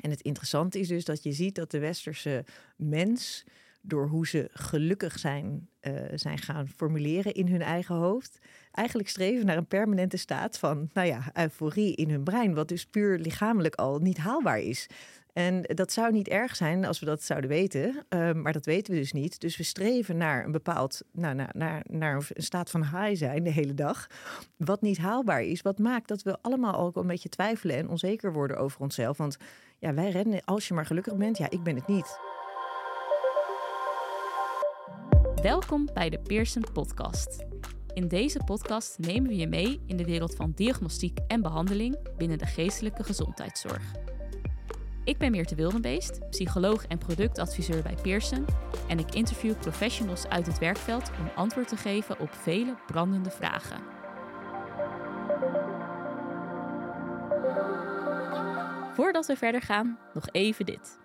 En het interessante is dus dat je ziet dat de westerse mens, door hoe ze gelukkig zijn, uh, zijn gaan formuleren in hun eigen hoofd, eigenlijk streven naar een permanente staat van, nou ja, euforie in hun brein, wat dus puur lichamelijk al niet haalbaar is. En dat zou niet erg zijn als we dat zouden weten, uh, maar dat weten we dus niet. Dus we streven naar een bepaald, nou, naar, naar, naar een staat van high zijn de hele dag, wat niet haalbaar is. Wat maakt dat we allemaal ook een beetje twijfelen en onzeker worden over onszelf. Want ja, wij rennen als je maar gelukkig bent. Ja, ik ben het niet. Welkom bij de Pearson Podcast. In deze podcast nemen we je mee in de wereld van diagnostiek en behandeling binnen de geestelijke gezondheidszorg. Ik ben Meerte Wildenbeest, psycholoog en productadviseur bij Pearson en ik interview professionals uit het werkveld om antwoord te geven op vele brandende vragen. Voordat we verder gaan, nog even dit.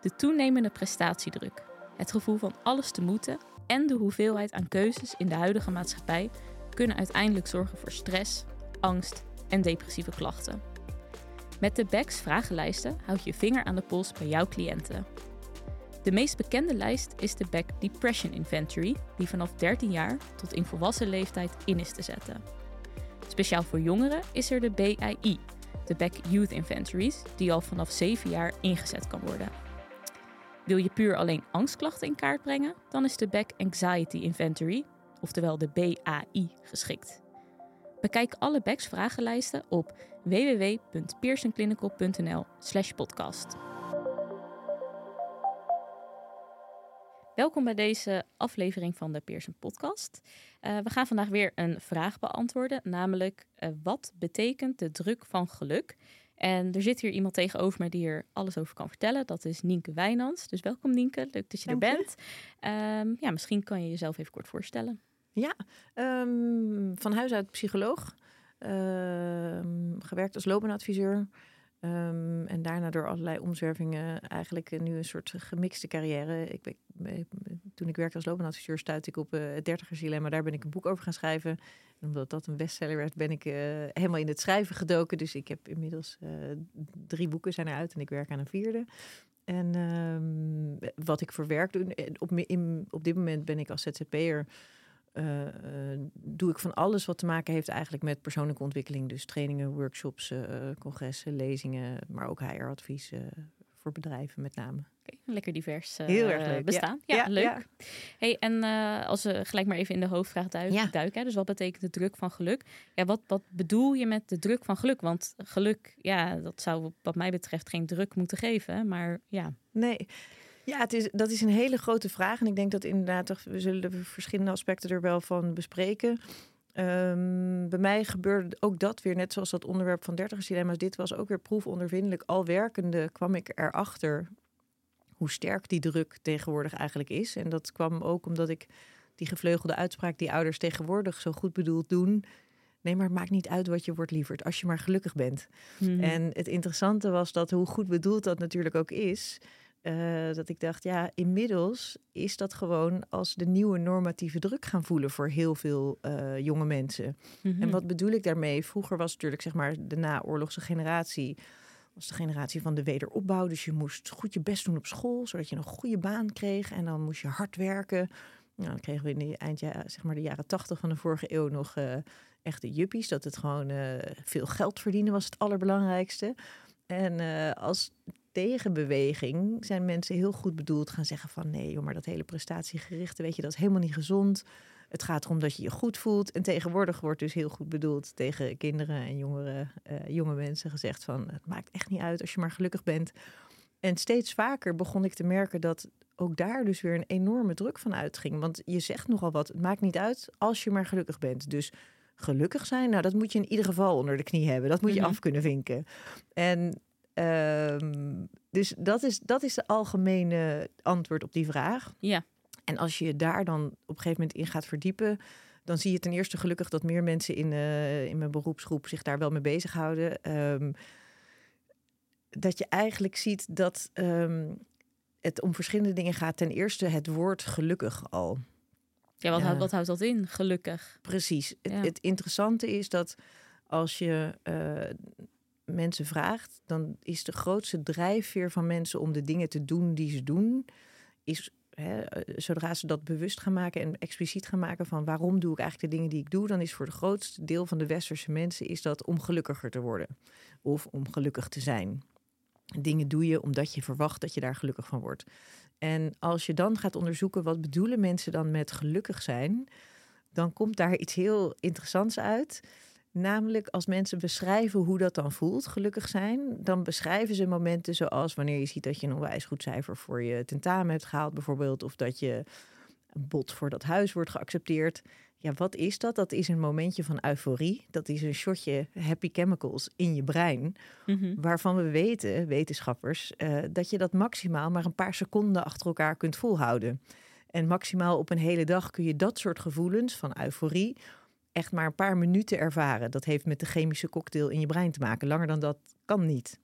De toenemende prestatiedruk, het gevoel van alles te moeten en de hoeveelheid aan keuzes in de huidige maatschappij kunnen uiteindelijk zorgen voor stress, angst en depressieve klachten. Met de BEX vragenlijsten houd je vinger aan de pols bij jouw cliënten. De meest bekende lijst is de Beck Depression Inventory, die vanaf 13 jaar tot in volwassen leeftijd in is te zetten. Speciaal voor jongeren is er de BII, de Beck Youth Inventories, die al vanaf 7 jaar ingezet kan worden. Wil je puur alleen angstklachten in kaart brengen, dan is de Beck Anxiety Inventory, oftewel de BAI, geschikt. Bekijk alle Becks vragenlijsten op www.pearsonclinical.nl/podcast. Welkom bij deze aflevering van de Pearson Podcast. Uh, we gaan vandaag weer een vraag beantwoorden, namelijk uh, wat betekent de druk van geluk? En er zit hier iemand tegenover me die er alles over kan vertellen. Dat is Nienke Wijnands. Dus welkom Nienke, leuk dat je Dank er bent. Um, ja, misschien kan je jezelf even kort voorstellen. Ja, um, van huis uit psycholoog. Um, gewerkt als loopbaanadviseur. Um, en daarna door allerlei omzwervingen eigenlijk nu een soort gemixte carrière. Ik toen ik werkte als loopbaanadviseur stuitte ik op uh, het dertigersdilemma. Daar ben ik een boek over gaan schrijven. En omdat dat een bestseller werd, ben ik uh, helemaal in het schrijven gedoken. Dus ik heb inmiddels uh, drie boeken zijn eruit en ik werk aan een vierde. En um, wat ik voor werk doe, op, in, op dit moment ben ik als ZZP'er... Uh, uh, doe ik van alles wat te maken heeft eigenlijk met persoonlijke ontwikkeling. Dus trainingen, workshops, uh, congressen, lezingen, maar ook HR-advies voor bedrijven met name. Okay, lekker divers Heel erg leuk. bestaan. Ja, ja, ja leuk. Ja. Hey, en als we gelijk maar even in de hoofdvraag duiken, duiken dus wat betekent de druk van geluk? Ja, wat, wat bedoel je met de druk van geluk? Want geluk, ja, dat zou wat mij betreft geen druk moeten geven, maar ja. Nee. Ja, het is, dat is een hele grote vraag. En ik denk dat inderdaad, we zullen de verschillende aspecten er wel van bespreken. Um, bij mij gebeurde ook dat weer, net zoals dat onderwerp van dilemma's. Dit was ook weer proefondervindelijk. Al werkende kwam ik erachter hoe sterk die druk tegenwoordig eigenlijk is. En dat kwam ook omdat ik die gevleugelde uitspraak die ouders tegenwoordig zo goed bedoeld doen. Nee, maar het maakt niet uit wat je wordt lieverd, als je maar gelukkig bent. Hmm. En het interessante was dat hoe goed bedoeld dat natuurlijk ook is, uh, dat ik dacht, ja, inmiddels is dat gewoon als de nieuwe normatieve druk gaan voelen voor heel veel uh, jonge mensen. Mm -hmm. En wat bedoel ik daarmee? Vroeger was natuurlijk, zeg maar, de naoorlogse generatie was de generatie van de wederopbouw. Dus je moest goed je best doen op school, zodat je een goede baan kreeg. En dan moest je hard werken. Nou, dan kregen we in de eind, zeg maar de jaren tachtig van de vorige eeuw nog uh, echte juppies. Dat het gewoon uh, veel geld verdienen was het allerbelangrijkste. En uh, als tegenbeweging zijn mensen heel goed bedoeld gaan zeggen van nee, joh, maar dat hele prestatiegerichte, weet je, dat is helemaal niet gezond. Het gaat erom dat je je goed voelt. En tegenwoordig wordt dus heel goed bedoeld tegen kinderen en jongeren, uh, jonge mensen gezegd van het maakt echt niet uit als je maar gelukkig bent. En steeds vaker begon ik te merken dat ook daar dus weer een enorme druk van uitging. Want je zegt nogal wat, het maakt niet uit als je maar gelukkig bent. Dus gelukkig zijn, nou dat moet je in ieder geval onder de knie hebben. Dat moet je mm -hmm. af kunnen vinken. En Um, dus dat is, dat is de algemene antwoord op die vraag. Ja. En als je daar dan op een gegeven moment in gaat verdiepen, dan zie je ten eerste gelukkig dat meer mensen in, uh, in mijn beroepsgroep zich daar wel mee bezighouden. Um, dat je eigenlijk ziet dat um, het om verschillende dingen gaat. Ten eerste het woord gelukkig al. Ja, wat, uh, houdt, wat houdt dat in? Gelukkig. Precies. Ja. Het, het, interessante is dat als je. Uh, mensen vraagt, dan is de grootste drijfveer van mensen om de dingen te doen die ze doen, is eh, zodra ze dat bewust gaan maken en expliciet gaan maken van waarom doe ik eigenlijk de dingen die ik doe, dan is voor het grootste deel van de westerse mensen is dat om gelukkiger te worden of om gelukkig te zijn. Dingen doe je omdat je verwacht dat je daar gelukkig van wordt. En als je dan gaat onderzoeken wat bedoelen mensen dan met gelukkig zijn, dan komt daar iets heel interessants uit. Namelijk als mensen beschrijven hoe dat dan voelt, gelukkig zijn, dan beschrijven ze momenten zoals wanneer je ziet dat je een onwijs goed cijfer voor je tentamen hebt gehaald, bijvoorbeeld, of dat je een bod voor dat huis wordt geaccepteerd. Ja, wat is dat? Dat is een momentje van euforie. Dat is een shotje happy chemicals in je brein. Mhm. Waarvan we weten, wetenschappers, eh, dat je dat maximaal maar een paar seconden achter elkaar kunt volhouden. En maximaal op een hele dag kun je dat soort gevoelens van euforie echt maar een paar minuten ervaren. Dat heeft met de chemische cocktail in je brein te maken. Langer dan dat kan niet.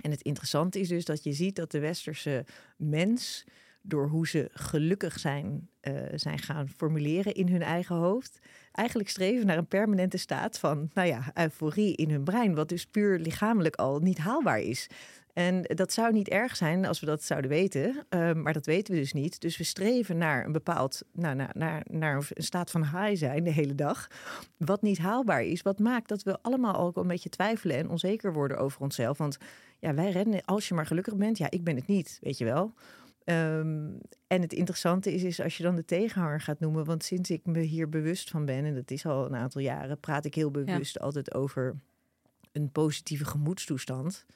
En het interessante is dus dat je ziet dat de westerse mens, door hoe ze gelukkig zijn, eh, zijn gaan formuleren in hun eigen hoofd, eigenlijk streven naar een permanente staat van, nou ja, euforie in hun brein, wat dus puur lichamelijk al niet haalbaar is. En dat zou niet erg zijn als we dat zouden weten, eh, maar dat weten we dus niet. Dus we streven naar een bepaald, nou, naar, naar, naar een staat van high zijn de hele dag, wat niet haalbaar is. Wat maakt dat we allemaal ook een beetje twijfelen en onzeker worden over onszelf. Want ja, wij rennen als je maar gelukkig bent. Ja, ik ben het niet, weet je wel. Ehm, en het interessante is, is als je dan de tegenhanger gaat noemen, want sinds ik me hier bewust van ben, en dat is al een aantal jaren, praat ik heel bewust altijd over een positieve gemoedstoestand.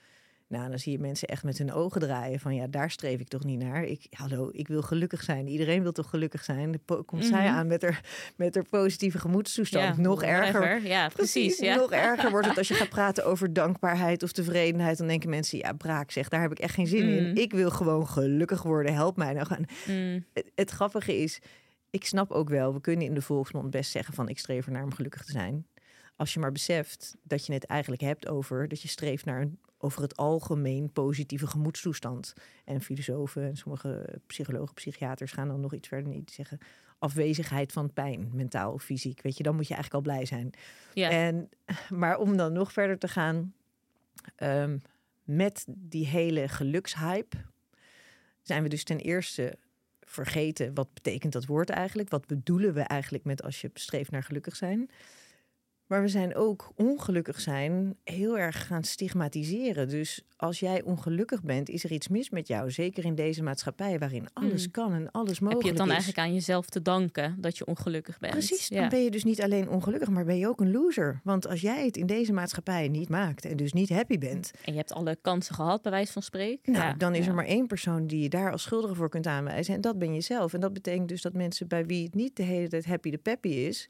Nou, dan zie je mensen echt met hun ogen draaien van ja, daar streef ik toch niet naar. Ik, hallo, ik wil gelukkig zijn. Iedereen wil toch gelukkig zijn. Komt zij Mhm. aan met haar, met haar positieve gemoedstoestand. Ja, nog erger. Ja, precies. ja. Nog erger wordt het als je gaat praten over dankbaarheid of tevredenheid. Dan denken mensen, ja, braak zeg, daar heb ik echt geen zin Mm. in. Ik wil gewoon gelukkig worden. Help mij nou gaan. Mm, Het, het grappige is, ik snap ook wel, we kunnen in de volksmond best zeggen van ik streef er naar om gelukkig te zijn. Als je maar beseft dat je het eigenlijk hebt over dat je streeft naar een over het algemeen positieve gemoedstoestand. En filosofen en sommige psychologen, psychiaters gaan dan nog iets verder niet zeggen. Afwezigheid van pijn, mentaal of fysiek. Weet je, dan moet je eigenlijk al blij zijn. ja. En, maar om dan nog verder te gaan ehm, met die hele gelukshype, zijn we dus ten eerste vergeten wat betekent dat woord eigenlijk? Wat bedoelen we eigenlijk met als je streeft naar gelukkig zijn? Maar we zijn ook ongelukkig zijn heel erg gaan stigmatiseren. Dus als jij ongelukkig bent, is er iets mis met jou. Zeker in deze maatschappij waarin alles Mm. kan en alles Heb mogelijk je het dan is. eigenlijk aan jezelf te danken dat je ongelukkig bent? Precies, dan Ja. ben je dus niet alleen ongelukkig, maar ben je ook een loser. Want als jij het in deze maatschappij niet maakt en dus niet happy bent, En je hebt alle kansen gehad, bij wijze van spreken. nou, Ja, dan is ja. er maar één persoon die je daar als schuldige voor kunt aanwijzen. En dat ben je zelf. En dat betekent dus dat mensen bij wie het niet de hele tijd happy de peppy is,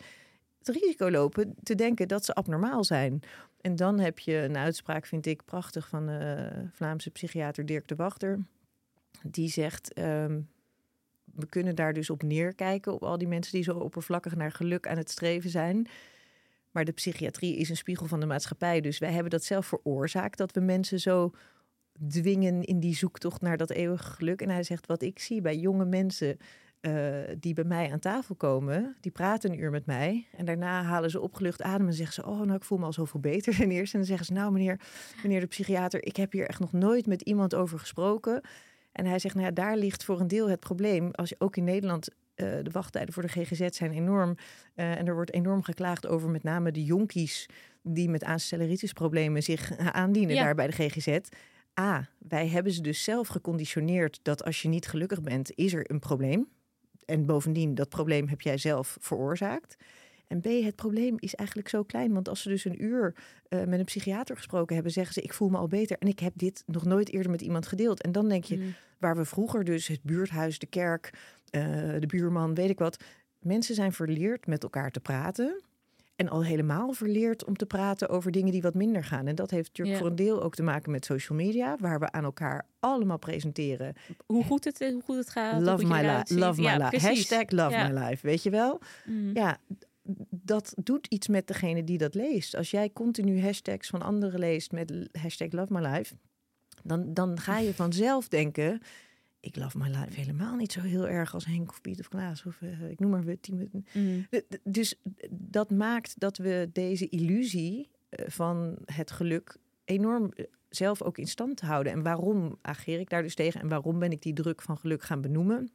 het risico lopen te denken dat ze abnormaal zijn. En dan heb je een uitspraak, vind ik prachtig, van de Vlaamse psychiater Dirk de Wachter. Die zegt, ehm, we kunnen daar dus op neerkijken, op al die mensen die zo oppervlakkig naar geluk aan het streven zijn. Maar de psychiatrie is een spiegel van de maatschappij. Dus wij hebben dat zelf veroorzaakt, dat we mensen zo dwingen in die zoektocht naar dat eeuwige geluk. En hij zegt, wat ik zie bij jonge mensen eh, die bij mij aan tafel komen, die praten een uur met mij. En daarna halen ze opgelucht adem en zeggen ze, oh, nou, ik voel me al zoveel beter ten eerste. En dan zeggen ze, nou, meneer, meneer de psychiater, ik heb hier echt nog nooit met iemand over gesproken. En hij zegt, nou ja, daar ligt voor een deel het probleem. Als je ook in Nederland, eh, de wachttijden voor de GGZ zijn enorm. eh, en er wordt enorm geklaagd over met name de jonkies die met aanstelleritisproblemen zich aandienen Ja. daar bij de GGZ. A, wij hebben ze dus zelf geconditioneerd dat als je niet gelukkig bent, is er een probleem. En bovendien, dat probleem heb jij zelf veroorzaakt. En B, het probleem is eigenlijk zo klein. Want als ze dus een uur eh, met een psychiater gesproken hebben, zeggen ze: Ik voel me al beter. En ik heb dit nog nooit eerder met iemand gedeeld. En dan denk je, Mm. waar we vroeger dus het buurthuis, de kerk, eh, de buurman, weet ik wat. Mensen zijn verleerd met elkaar te praten. En al helemaal verleerd om te praten over dingen die wat minder gaan. En dat heeft natuurlijk Ja. voor een deel ook te maken met social media, waar we aan elkaar allemaal presenteren. Hoe goed het, hoe goed het gaat. love my life. Love my life. Hashtag love Ja. my life. Weet je wel? Mm. Ja, dat doet iets met degene die dat leest. Als jij continu hashtags van anderen leest met hashtag love my life, dan, dan ga je vanzelf denken. Ik love my life helemaal niet zo heel erg als Henk of Piet of Klaas of eh, ik noem maar wat. Mm. Dus dat maakt dat we deze illusie eh, van het geluk enorm eh, zelf ook in stand houden. En waarom ageer ik daar dus tegen? En waarom ben ik die druk van geluk gaan benoemen?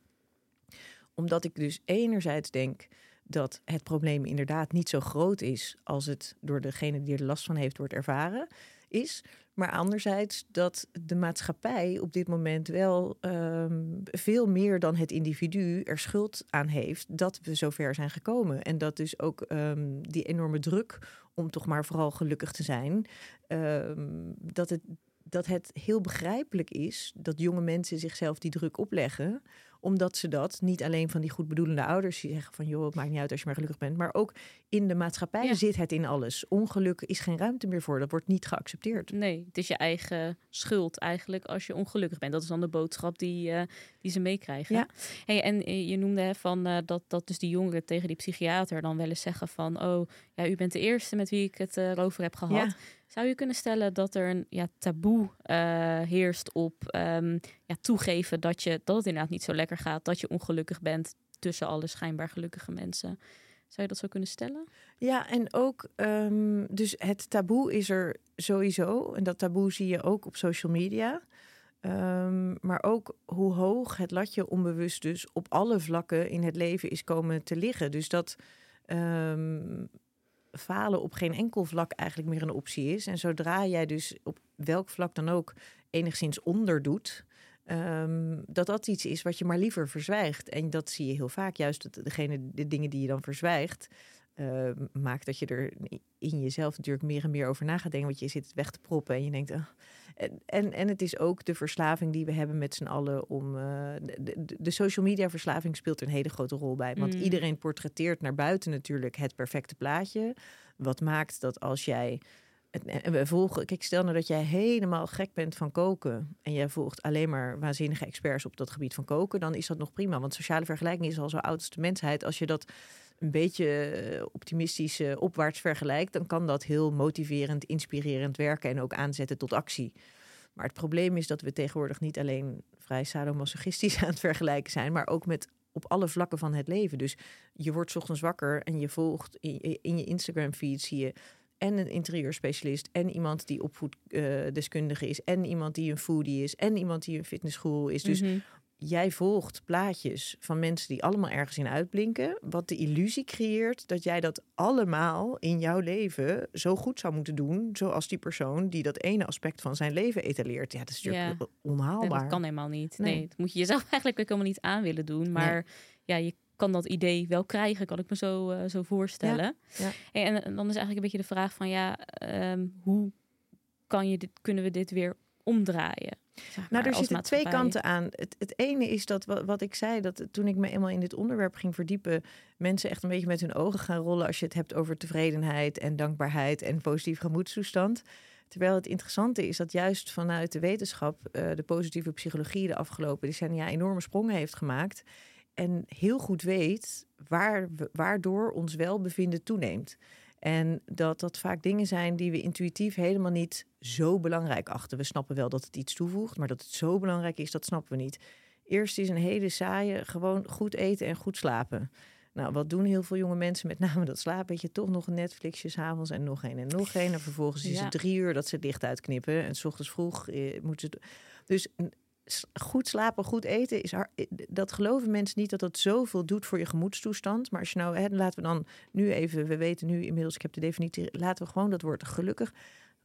Omdat ik dus enerzijds denk dat het probleem inderdaad niet zo groot is als het door degene die er last van heeft wordt ervaren is. Maar anderzijds dat de maatschappij op dit moment wel ehm, veel meer dan het individu er schuld aan heeft dat we zover zijn gekomen. En dat dus ook ehm, die enorme druk om toch maar vooral gelukkig te zijn, ehm, dat, het, dat het heel begrijpelijk is dat jonge mensen zichzelf die druk opleggen omdat ze dat niet alleen van die goed bedoelende ouders die zeggen van joh, het maakt niet uit als je maar gelukkig bent. Maar ook in de maatschappij zit het in alles. Ongeluk is geen ruimte meer voor. Dat wordt niet geaccepteerd. Nee, het is je eigen schuld eigenlijk als je ongelukkig bent. Dat is dan de boodschap die, uh, die ze meekrijgen. Ja. Hey, en eh, je noemde van uh, dat, dat dus die jongeren tegen die psychiater dan wel eens zeggen van oh, ja, u bent de eerste met wie ik het over heb gehad. Ja. Zou je kunnen stellen dat er een ja, taboe uh, heerst op um, ja, toegeven dat, je, dat het inderdaad niet zo lekker gaat, dat je ongelukkig bent tussen alle schijnbaar gelukkige mensen? Zou je dat zo kunnen stellen? Ja, en ook, um, dus het taboe is er sowieso. En dat taboe zie je ook op social media. Um, maar ook hoe hoog het latje onbewust dus op alle vlakken in het leven is komen te liggen. Dus dat um, falen op geen enkel vlak eigenlijk meer een optie is. En zodra jij dus op welk vlak dan ook enigszins onderdoet, um, dat dat iets is wat je maar liever verzwijgt. En dat zie je heel vaak, juist dat degene, de dingen die je dan verzwijgt, uh, maakt dat je er in jezelf natuurlijk meer en meer over na gaat denken. Want je zit het weg te proppen en je denkt. Uh, en, en het is ook de verslaving die we hebben met z'n allen om. Uh, de, de, social media verslaving speelt een hele grote rol bij. Want mm. iedereen portretteert naar buiten natuurlijk het perfecte plaatje. Wat maakt dat als jij. En we volgen, kijk, stel nou dat jij helemaal gek bent van koken. en jij volgt alleen maar waanzinnige experts op dat gebied van koken. dan is dat nog prima. Want sociale vergelijking is al zo oud als de mensheid. Als je dat een beetje eh, optimistisch uh, opwaarts vergelijkt, dan kan dat heel motiverend, inspirerend werken en ook aanzetten tot actie. Maar het probleem is dat we tegenwoordig niet alleen vrij sadomasochistisch aan het vergelijken zijn, maar ook met op alle vlakken van het leven. Dus je wordt ochtends wakker en je volgt in je Instagram feed zie je en een interieurspecialist en iemand die opvoeddeskundige uh, is en iemand die een foodie is en iemand die een fitnesschool is. Dus mm jij volgt plaatjes van mensen die allemaal ergens in uitblinken, wat de illusie creëert dat jij dat allemaal in jouw leven zo goed zou moeten doen, zoals die persoon die dat ene aspect van zijn leven etaleert. Ja, dat is natuurlijk onhaalbaar. dat kan helemaal niet. Nee. dat moet je jezelf eigenlijk ook helemaal niet aan willen doen. Maar ja, je kan dat idee wel krijgen, kan ik me zo, uh, zo voorstellen. Ja. En, en, dan is eigenlijk een beetje de vraag van ja, um, hoe kan je dit, kunnen we dit weer omdraaien? nou, er zitten twee kanten aan. Het, het ene is dat wat, wat, ik zei, dat toen ik me eenmaal in dit onderwerp ging verdiepen, mensen echt een beetje met hun ogen gaan rollen als je het hebt over tevredenheid en dankbaarheid en positieve gemoedstoestand. Terwijl het interessante is dat juist vanuit de wetenschap uh, de positieve psychologie de afgelopen decennia enorme sprongen heeft gemaakt. En heel goed weet waar, waardoor ons welbevinden toeneemt. En dat dat vaak dingen zijn die we intuïtief helemaal niet zo belangrijk achten. We snappen wel dat het iets toevoegt, maar dat het zo belangrijk is, dat snappen we niet. Eerst is een hele saaie, gewoon goed eten en goed slapen. Nou, wat doen heel veel jonge mensen, met name dat slapen? Weet je, toch nog een Netflixje s'avonds en nog een en nog een. En vervolgens is het drie uur dat ze het licht uitknippen. En s ochtends vroeg eh, moeten ze... Dus goed slapen, goed eten, is dat geloven mensen niet dat dat zoveel doet voor je gemoedstoestand. Maar als je nou, hè, laten we dan nu even, we weten nu inmiddels, ik heb de definitie, laten we gewoon dat woord gelukkig.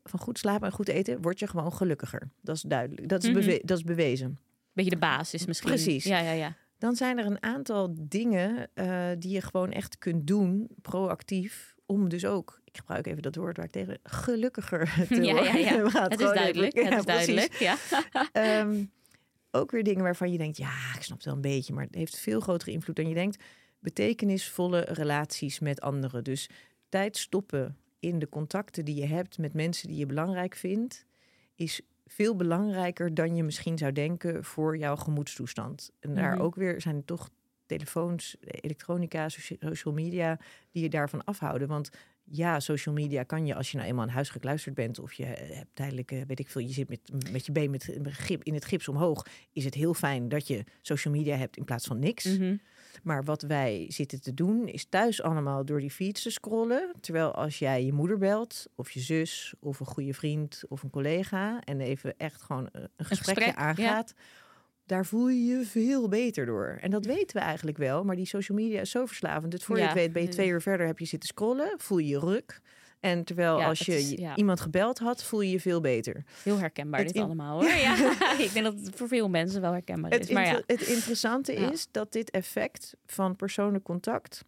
Van goed slapen en goed eten word je gewoon gelukkiger. Dat is duidelijk. Dat is, mm dat is bewezen. Beetje de basis misschien. Precies. Ja, ja, ja. Dan zijn er een aantal dingen uh, die je gewoon echt kunt doen, proactief, om dus ook ik gebruik even dat woord waar ik tegen gelukkiger te ja, Ja, ja. Het, is duidelijk. het is duidelijk. Ja. um, ook weer dingen waarvan je denkt, ja, ik snap het wel een beetje, maar het heeft veel grotere invloed dan je denkt. Betekenisvolle relaties met anderen. Dus tijd stoppen in de contacten die je hebt met mensen die je belangrijk vindt, is veel belangrijker dan je misschien zou denken voor jouw gemoedstoestand. En daar mhm. ook weer zijn er toch telefoons, elektronica, social media die je daarvan afhouden. Want ja, social media kan je als je nou eenmaal aan huis gekluisterd bent of je hebt tijdelijk, eh, weet ik veel, je zit met, met je been met, grip, in het gips omhoog, is het heel fijn dat je social media hebt in plaats van niks. Mhm. Maar wat wij zitten te doen, is thuis allemaal door die feeds te scrollen. Terwijl als jij je moeder belt, of je zus, of een goede vriend, of een collega, en even echt gewoon een, een gesprekje gesprek, aangaat, daar voel je je veel beter door. En dat weten we eigenlijk wel, maar die social media is zo verslavend. Dus voor je het weet, ben je twee uur verder, heb je zitten scrollen, voel je je ruk. En terwijl Ja, als je is- je- ja. iemand gebeld had, voel je je veel beter. Heel herkenbaar Het dit in- allemaal hoor. Ja, ik denk dat het voor veel mensen wel herkenbaar Het, is. Maar ja, het interessante is dat dit effect van persoonlijk contact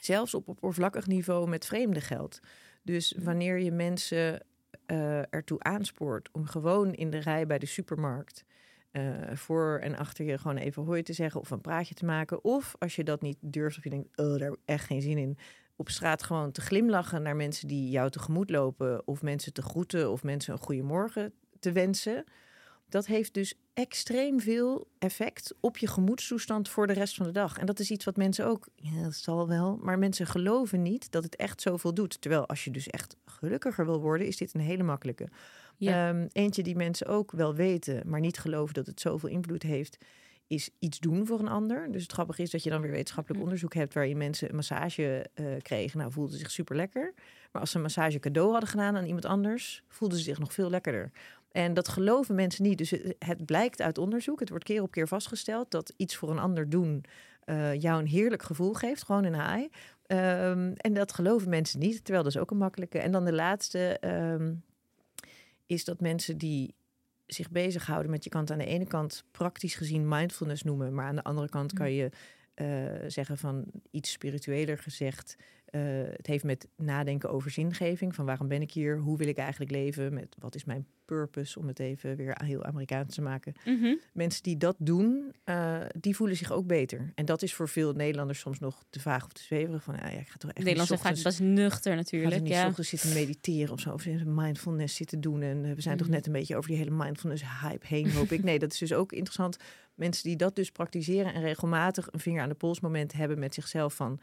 zelfs op oppervlakkig niveau met vreemden geldt. Dus Mhm. wanneer je mensen eh, ertoe aanspoort om gewoon in de rij bij de supermarkt eh, voor en achter je gewoon even hoi te zeggen of een praatje te maken. Of als je dat niet durft of je denkt, oh, daar heb ik echt geen zin in. Op straat gewoon te glimlachen naar mensen die jou tegemoet lopen. Of mensen te groeten of mensen een goede morgen te wensen. Dat heeft dus extreem veel effect op je gemoedstoestand voor de rest van de dag. En dat is iets wat mensen ook, ja, dat zal wel, maar mensen geloven niet dat het echt zoveel doet. Terwijl als je dus echt gelukkiger wil worden, is dit een hele makkelijke. Ja. Ehm, eentje die mensen ook wel weten, maar niet geloven dat het zoveel invloed heeft, is iets doen voor een ander. Dus het grappige is dat je dan weer wetenschappelijk Hm. onderzoek hebt waarin mensen een massage eh, kregen. Nou, voelden ze zich super lekker. Maar als ze een massage cadeau hadden gedaan aan iemand anders, voelden ze zich nog veel lekkerder. En dat geloven mensen niet. Dus het, blijkt uit onderzoek, het wordt keer op keer vastgesteld dat iets voor een ander doen eh, jou een heerlijk gevoel geeft, gewoon een haai. Ehm, en dat geloven mensen niet, terwijl dat is ook een makkelijke. En dan de laatste ehm, is dat mensen die zich bezighouden met je kant aan de ene kant praktisch gezien mindfulness noemen, maar aan de andere kant kan je eh, zeggen van iets spiritueler gezegd. eh, het heeft met nadenken over zingeving. Van waarom ben ik hier? Hoe wil ik eigenlijk leven? Met wat is mijn purpose? Om het even weer heel Amerikaans te maken. Mhm. Mensen die dat doen, eh, die voelen zich ook beter. En dat is voor veel Nederlanders soms nog te vaag of te zweverig. Van ja, ja, ik ga toch echt Nederlands zijn vaak best nuchter Gaat natuurlijk. er niet Ja. ochtends zitten mediteren of zo. Of in mindfulness zitten doen. En we zijn toch Mhm. net een beetje over die hele mindfulness hype heen, hoop ik. Nee, dat is dus ook interessant. Mensen die dat dus praktiseren en regelmatig een vinger aan de pols moment hebben met zichzelf van...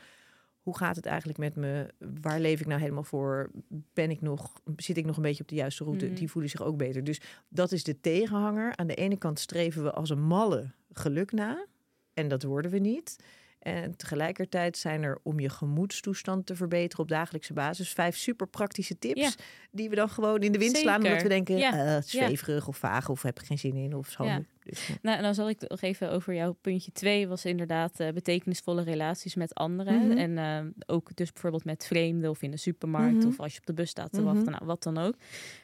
Hoe gaat het eigenlijk met me? Waar leef ik nou helemaal voor? Ben ik nog, zit ik nog een beetje op de juiste route? Mhm. Die voelen zich ook beter. Dus dat is de tegenhanger. Aan de ene kant streven we als een malle geluk na. En dat worden we niet. En tegelijkertijd zijn er om je gemoedstoestand te verbeteren op dagelijkse basis vijf super praktische tips. Ja. Die we dan gewoon in de wind slaan. Omdat we denken, Ja. eh, zweverig of vaag of heb ik geen zin in of zo. Ja. Dus, ja. Nou, dan zal ik nog even over jouw puntje twee was inderdaad eh, betekenisvolle relaties met anderen. Mhm. En eh, ook dus bijvoorbeeld met vreemden of in de supermarkt Mhm. of als je op de bus staat te Mhm. wachten, nou, wat dan ook.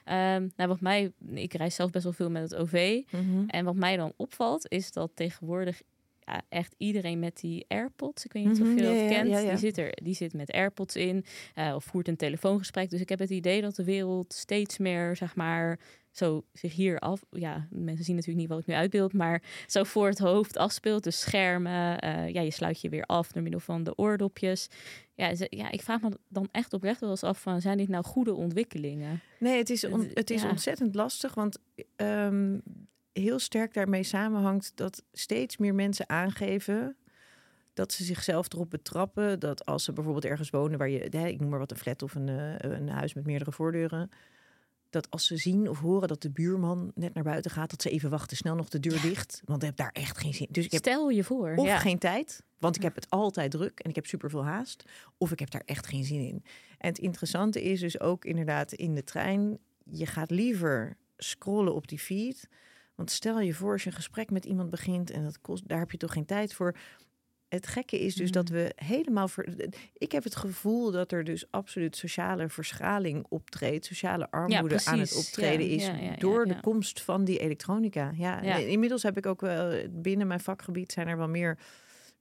Ehm, nou, wat mij, ik reis zelf best wel veel met het OV. En wat mij dan opvalt is dat tegenwoordig echt iedereen met die AirPods, ik weet niet Mhm, of je ja, dat ja, kent, ja, ja. Die, zit er, die zit met AirPods in eh, of voert een telefoongesprek. Dus ik heb het idee dat de wereld steeds meer, zeg maar, zo zich hier af. Ja, mensen zien natuurlijk niet wat ik nu uitbeeld, maar zo voor het hoofd afspeelt. Dus schermen, eh, ja, je sluit je weer af door middel van de oordopjes. Ja, ze- ja, ik vraag me dan echt oprecht wel eens af van, zijn dit nou goede ontwikkelingen? Nee, het is, on- Het- is ja. ontzettend lastig, want ehm, heel sterk daarmee samenhangt dat steeds meer mensen aangeven dat ze zichzelf erop betrappen dat als ze bijvoorbeeld ergens wonen waar je, ik noem maar wat een flat of een, eh, een huis met meerdere voordeuren, dat als ze zien of horen dat de buurman net naar buiten gaat, dat ze even wachten, snel nog de deur dicht, want ik heb daar echt geen zin. Dus ik heb Stel je voor. of ja. geen tijd, want ik heb het altijd druk en ik heb superveel haast. Of ik heb daar echt geen zin in. En het interessante is dus ook inderdaad in de trein. Je gaat liever scrollen op die feed. Want stel je voor als je een gesprek met iemand begint en dat kost, daar heb je toch geen tijd voor. Het gekke is dus Mm. dat we helemaal. Ver, ik heb het gevoel dat er dus absoluut sociale verschraling optreedt, sociale armoede aan het optreden Ja, is ja, door de komst van die elektronica. Ja, Ja. inmiddels heb ik ook wel binnen mijn vakgebied zijn er wel meer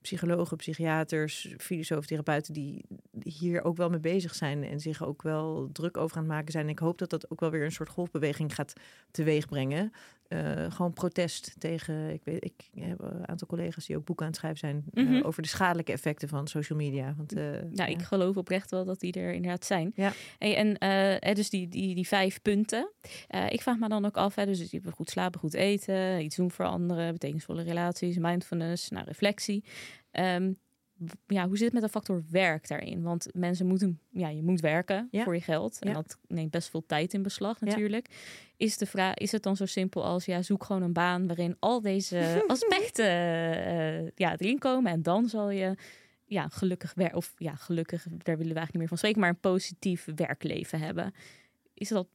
psychologen, psychiaters, filosofen, therapeuten die hier ook wel mee bezig zijn en zich ook wel druk over aan het maken zijn. Ik hoop dat dat ook wel weer een soort golfbeweging gaat teweegbrengen. Eh, gewoon protest tegen. Ik weet, ik heb een aantal collega's die ook boeken aan het schrijven zijn eh, Mhm. over de schadelijke effecten van social media. Want, Nou, ja. ik geloof oprecht wel dat die er inderdaad zijn. Ja. En dus die, die, die vijf punten. Ik vraag me dan ook af, hè, dus goed slapen, goed eten, iets doen voor anderen, betekenisvolle relaties, mindfulness, nou, reflectie. Ehm, ja, hoe zit het met de factor werk daarin? Want mensen moeten, ja, je moet werken Ja. voor je geld. En Ja. dat neemt best veel tijd in beslag Ja. natuurlijk. Is, de vraag, is het dan zo simpel als, ja, zoek gewoon een baan waarin al deze aspecten eh, ja, erin komen. En dan zal je ja, gelukkig werk, of ja, gelukkig, daar willen we eigenlijk niet meer van spreken, maar een positief werkleven hebben. Is dat...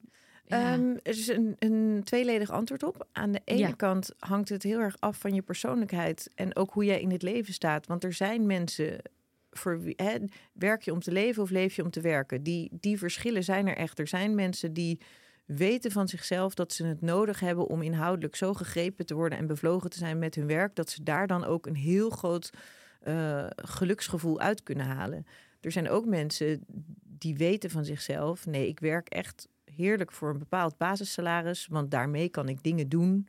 Ja. Ehm, er is een, een tweeledig antwoord op. Aan de ene Ja. kant hangt het heel erg af van je persoonlijkheid en ook hoe jij in het leven staat. Want er zijn mensen voor wie hè, werk je om te leven of leef je om te werken. Die, die verschillen zijn er echt. Er zijn mensen die weten van zichzelf dat ze het nodig hebben om inhoudelijk zo gegrepen te worden en bevlogen te zijn met hun werk, dat ze daar dan ook een heel groot eh, geluksgevoel uit kunnen halen. Er zijn ook mensen die weten van zichzelf: nee, ik werk echt heerlijk voor een bepaald basissalaris, want daarmee kan ik dingen doen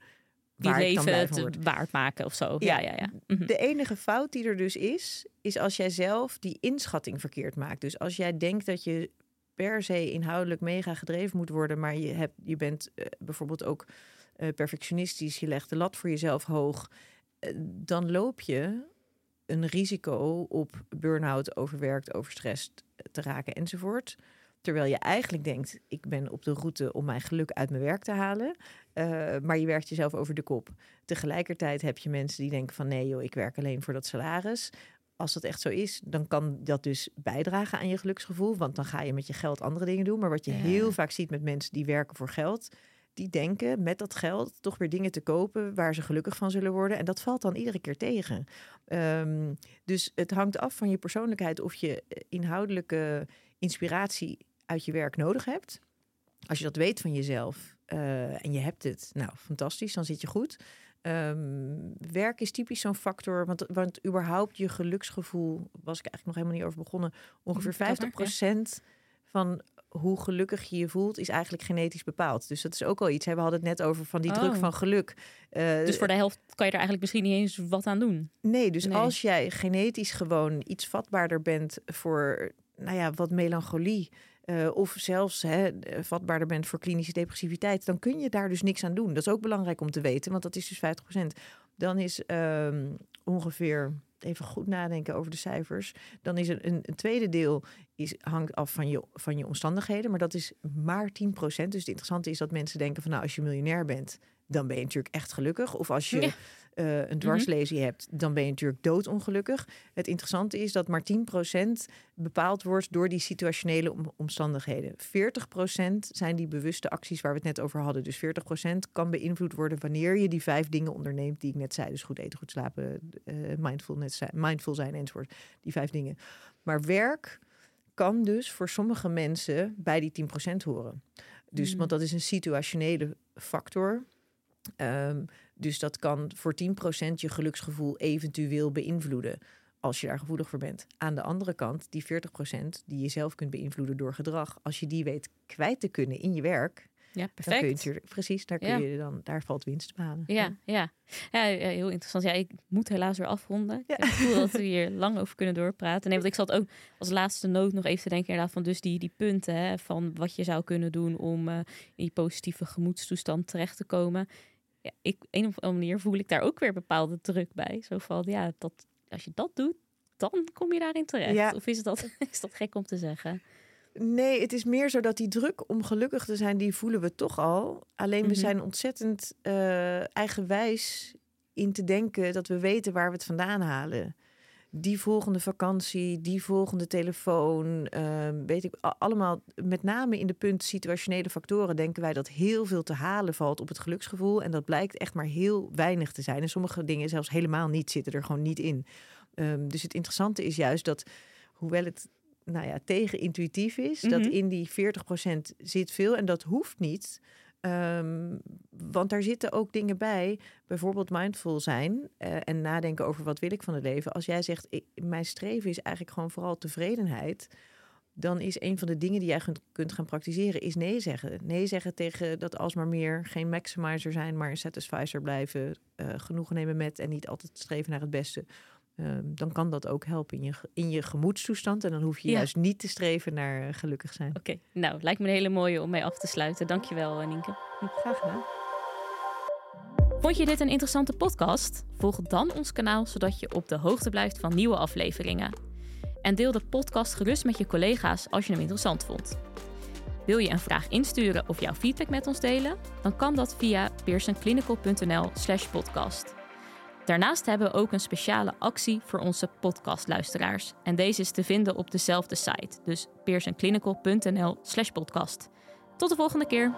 die waar leven word. waard maken of zo. Ja. Ja, ja, ja. Mhm. De enige fout die er dus is, is als jij zelf die inschatting verkeerd maakt. Dus als jij denkt dat je per se inhoudelijk mega gedreven moet worden, maar je, hebt, je bent eh, bijvoorbeeld ook eh, perfectionistisch, je legt de lat voor jezelf hoog, eh, dan loop je een risico op burn-out, overwerkt, overstrest te raken enzovoort. Terwijl je eigenlijk denkt, ik ben op de route om mijn geluk uit mijn werk te halen. eh, maar je werkt jezelf over de kop. Tegelijkertijd heb je mensen die denken van nee joh, ik werk alleen voor dat salaris. Als dat echt zo is, dan kan dat dus bijdragen aan je geluksgevoel. Want dan ga je met je geld andere dingen doen. Maar wat je Ja. heel vaak ziet met mensen die werken voor geld, die denken met dat geld toch weer dingen te kopen waar ze gelukkig van zullen worden. En dat valt dan iedere keer tegen. Ehm, dus het hangt af van je persoonlijkheid of je eh, inhoudelijke inspiratie uit je werk nodig hebt. Als je dat weet van jezelf eh, en je hebt het, nou fantastisch, dan zit je goed. Ehm, werk is typisch zo'n factor, want, want überhaupt je geluksgevoel, was ik eigenlijk nog helemaal niet over begonnen, ongeveer Vertel maar, 50% van hoe gelukkig je je voelt, is eigenlijk genetisch bepaald. Dus dat is ook al iets. hè. We hadden het net over van die druk Oh. van geluk. Eh, Dus voor de helft kan je er eigenlijk misschien niet eens wat aan doen. Nee, dus Nee. als jij genetisch gewoon iets vatbaarder bent voor, nou ja, wat melancholie. Eh, of zelfs hè, vatbaarder bent voor klinische depressiviteit, dan kun je daar dus niks aan doen. Dat is ook belangrijk om te weten, want dat is dus 50%. Dan is ehm, ongeveer, even goed nadenken over de cijfers. Dan is een, een, tweede deel is, hangt af van je, van je omstandigheden, maar dat is maar 10%. Dus het interessante is dat mensen denken van nou, als je miljonair bent, dan ben je natuurlijk echt gelukkig. Of als je. Eh, een dwarslesie hebt, dan ben je natuurlijk doodongelukkig. Het interessante is dat maar 10% bepaald wordt door die situationele om- omstandigheden. 40% zijn die bewuste acties waar we het net over hadden. Dus 40% kan beïnvloed worden wanneer je die vijf dingen onderneemt die ik net zei. Dus goed eten, goed slapen, mindfulness zijn, mindful zijn enzovoort. Die vijf dingen. Maar werk kan dus voor sommige mensen bij die 10% horen. Dus, Mm. want dat is een situationele factor. Ehm, dus dat kan voor 10% je geluksgevoel eventueel beïnvloeden. Als je daar gevoelig voor bent. Aan de andere kant, die 40% die je zelf kunt beïnvloeden door gedrag. Als je die weet kwijt te kunnen in je werk. Ja, Dan kun je perfect. precies, daar, kun Ja. je dan, daar valt winst te behalen. Ja, ja. ja, heel interessant. Ja, ik moet helaas weer afronden. Ja. Ik gevoel dat we hier lang over kunnen doorpraten. Nee, want ik zat ook als laatste noot nog even te denken inderdaad van dus die, die punten hè, van wat je zou kunnen doen om eh, in die positieve gemoedstoestand terecht te komen. Ja, ik, op een of andere manier voel ik daar ook weer bepaalde druk bij. Zo van, ja, dat, als je dat doet, dan kom je daarin terecht. Ja. Of is dat, is dat gek om te zeggen? Nee, het is meer zo dat die druk om gelukkig te zijn, die voelen we toch al. Alleen we Mhm. zijn ontzettend eh, eigenwijs in te denken dat we weten waar we het vandaan halen. Die volgende vakantie, die volgende telefoon, ehm, weet ik, allemaal met name in de punt situationele factoren denken wij dat heel veel te halen valt op het geluksgevoel. En dat blijkt echt maar heel weinig te zijn. En sommige dingen zelfs helemaal niet zitten er gewoon niet in. Ehm, dus het interessante is juist dat, hoewel het nou ja, tegenintuïtief is, dat Mhm. in die 40% zit veel en dat hoeft niet. Ehm, want daar zitten ook dingen bij, bijvoorbeeld mindful zijn eh, en nadenken over wat wil ik van het leven. Als jij zegt, mijn streven is eigenlijk gewoon vooral tevredenheid, dan is een van de dingen die jij kunt, kunt gaan praktiseren, is nee zeggen. Nee zeggen tegen dat alsmaar meer geen maximizer zijn, maar een satisficer blijven, eh genoegen nemen met en niet altijd streven naar het beste. Ehm, dan kan dat ook helpen in je, in je gemoedstoestand. En dan hoef je Ja. juist niet te streven naar eh, gelukkig zijn. Oké, nou, lijkt me een hele mooie om mee af te sluiten. Dankjewel, eh, Nienke. Graag gedaan. Vond je dit een interessante podcast? Volg dan ons kanaal zodat je op de hoogte blijft van nieuwe afleveringen. En deel de podcast gerust met je collega's als je hem interessant vond. Wil je een vraag insturen of jouw feedback met ons delen? Dan kan dat via pearsonclinical.nl/slash podcast. Daarnaast hebben we ook een speciale actie voor onze podcastluisteraars. En deze is te vinden op dezelfde site, dus pearsonclinical.nl/slash podcast. Tot de volgende keer.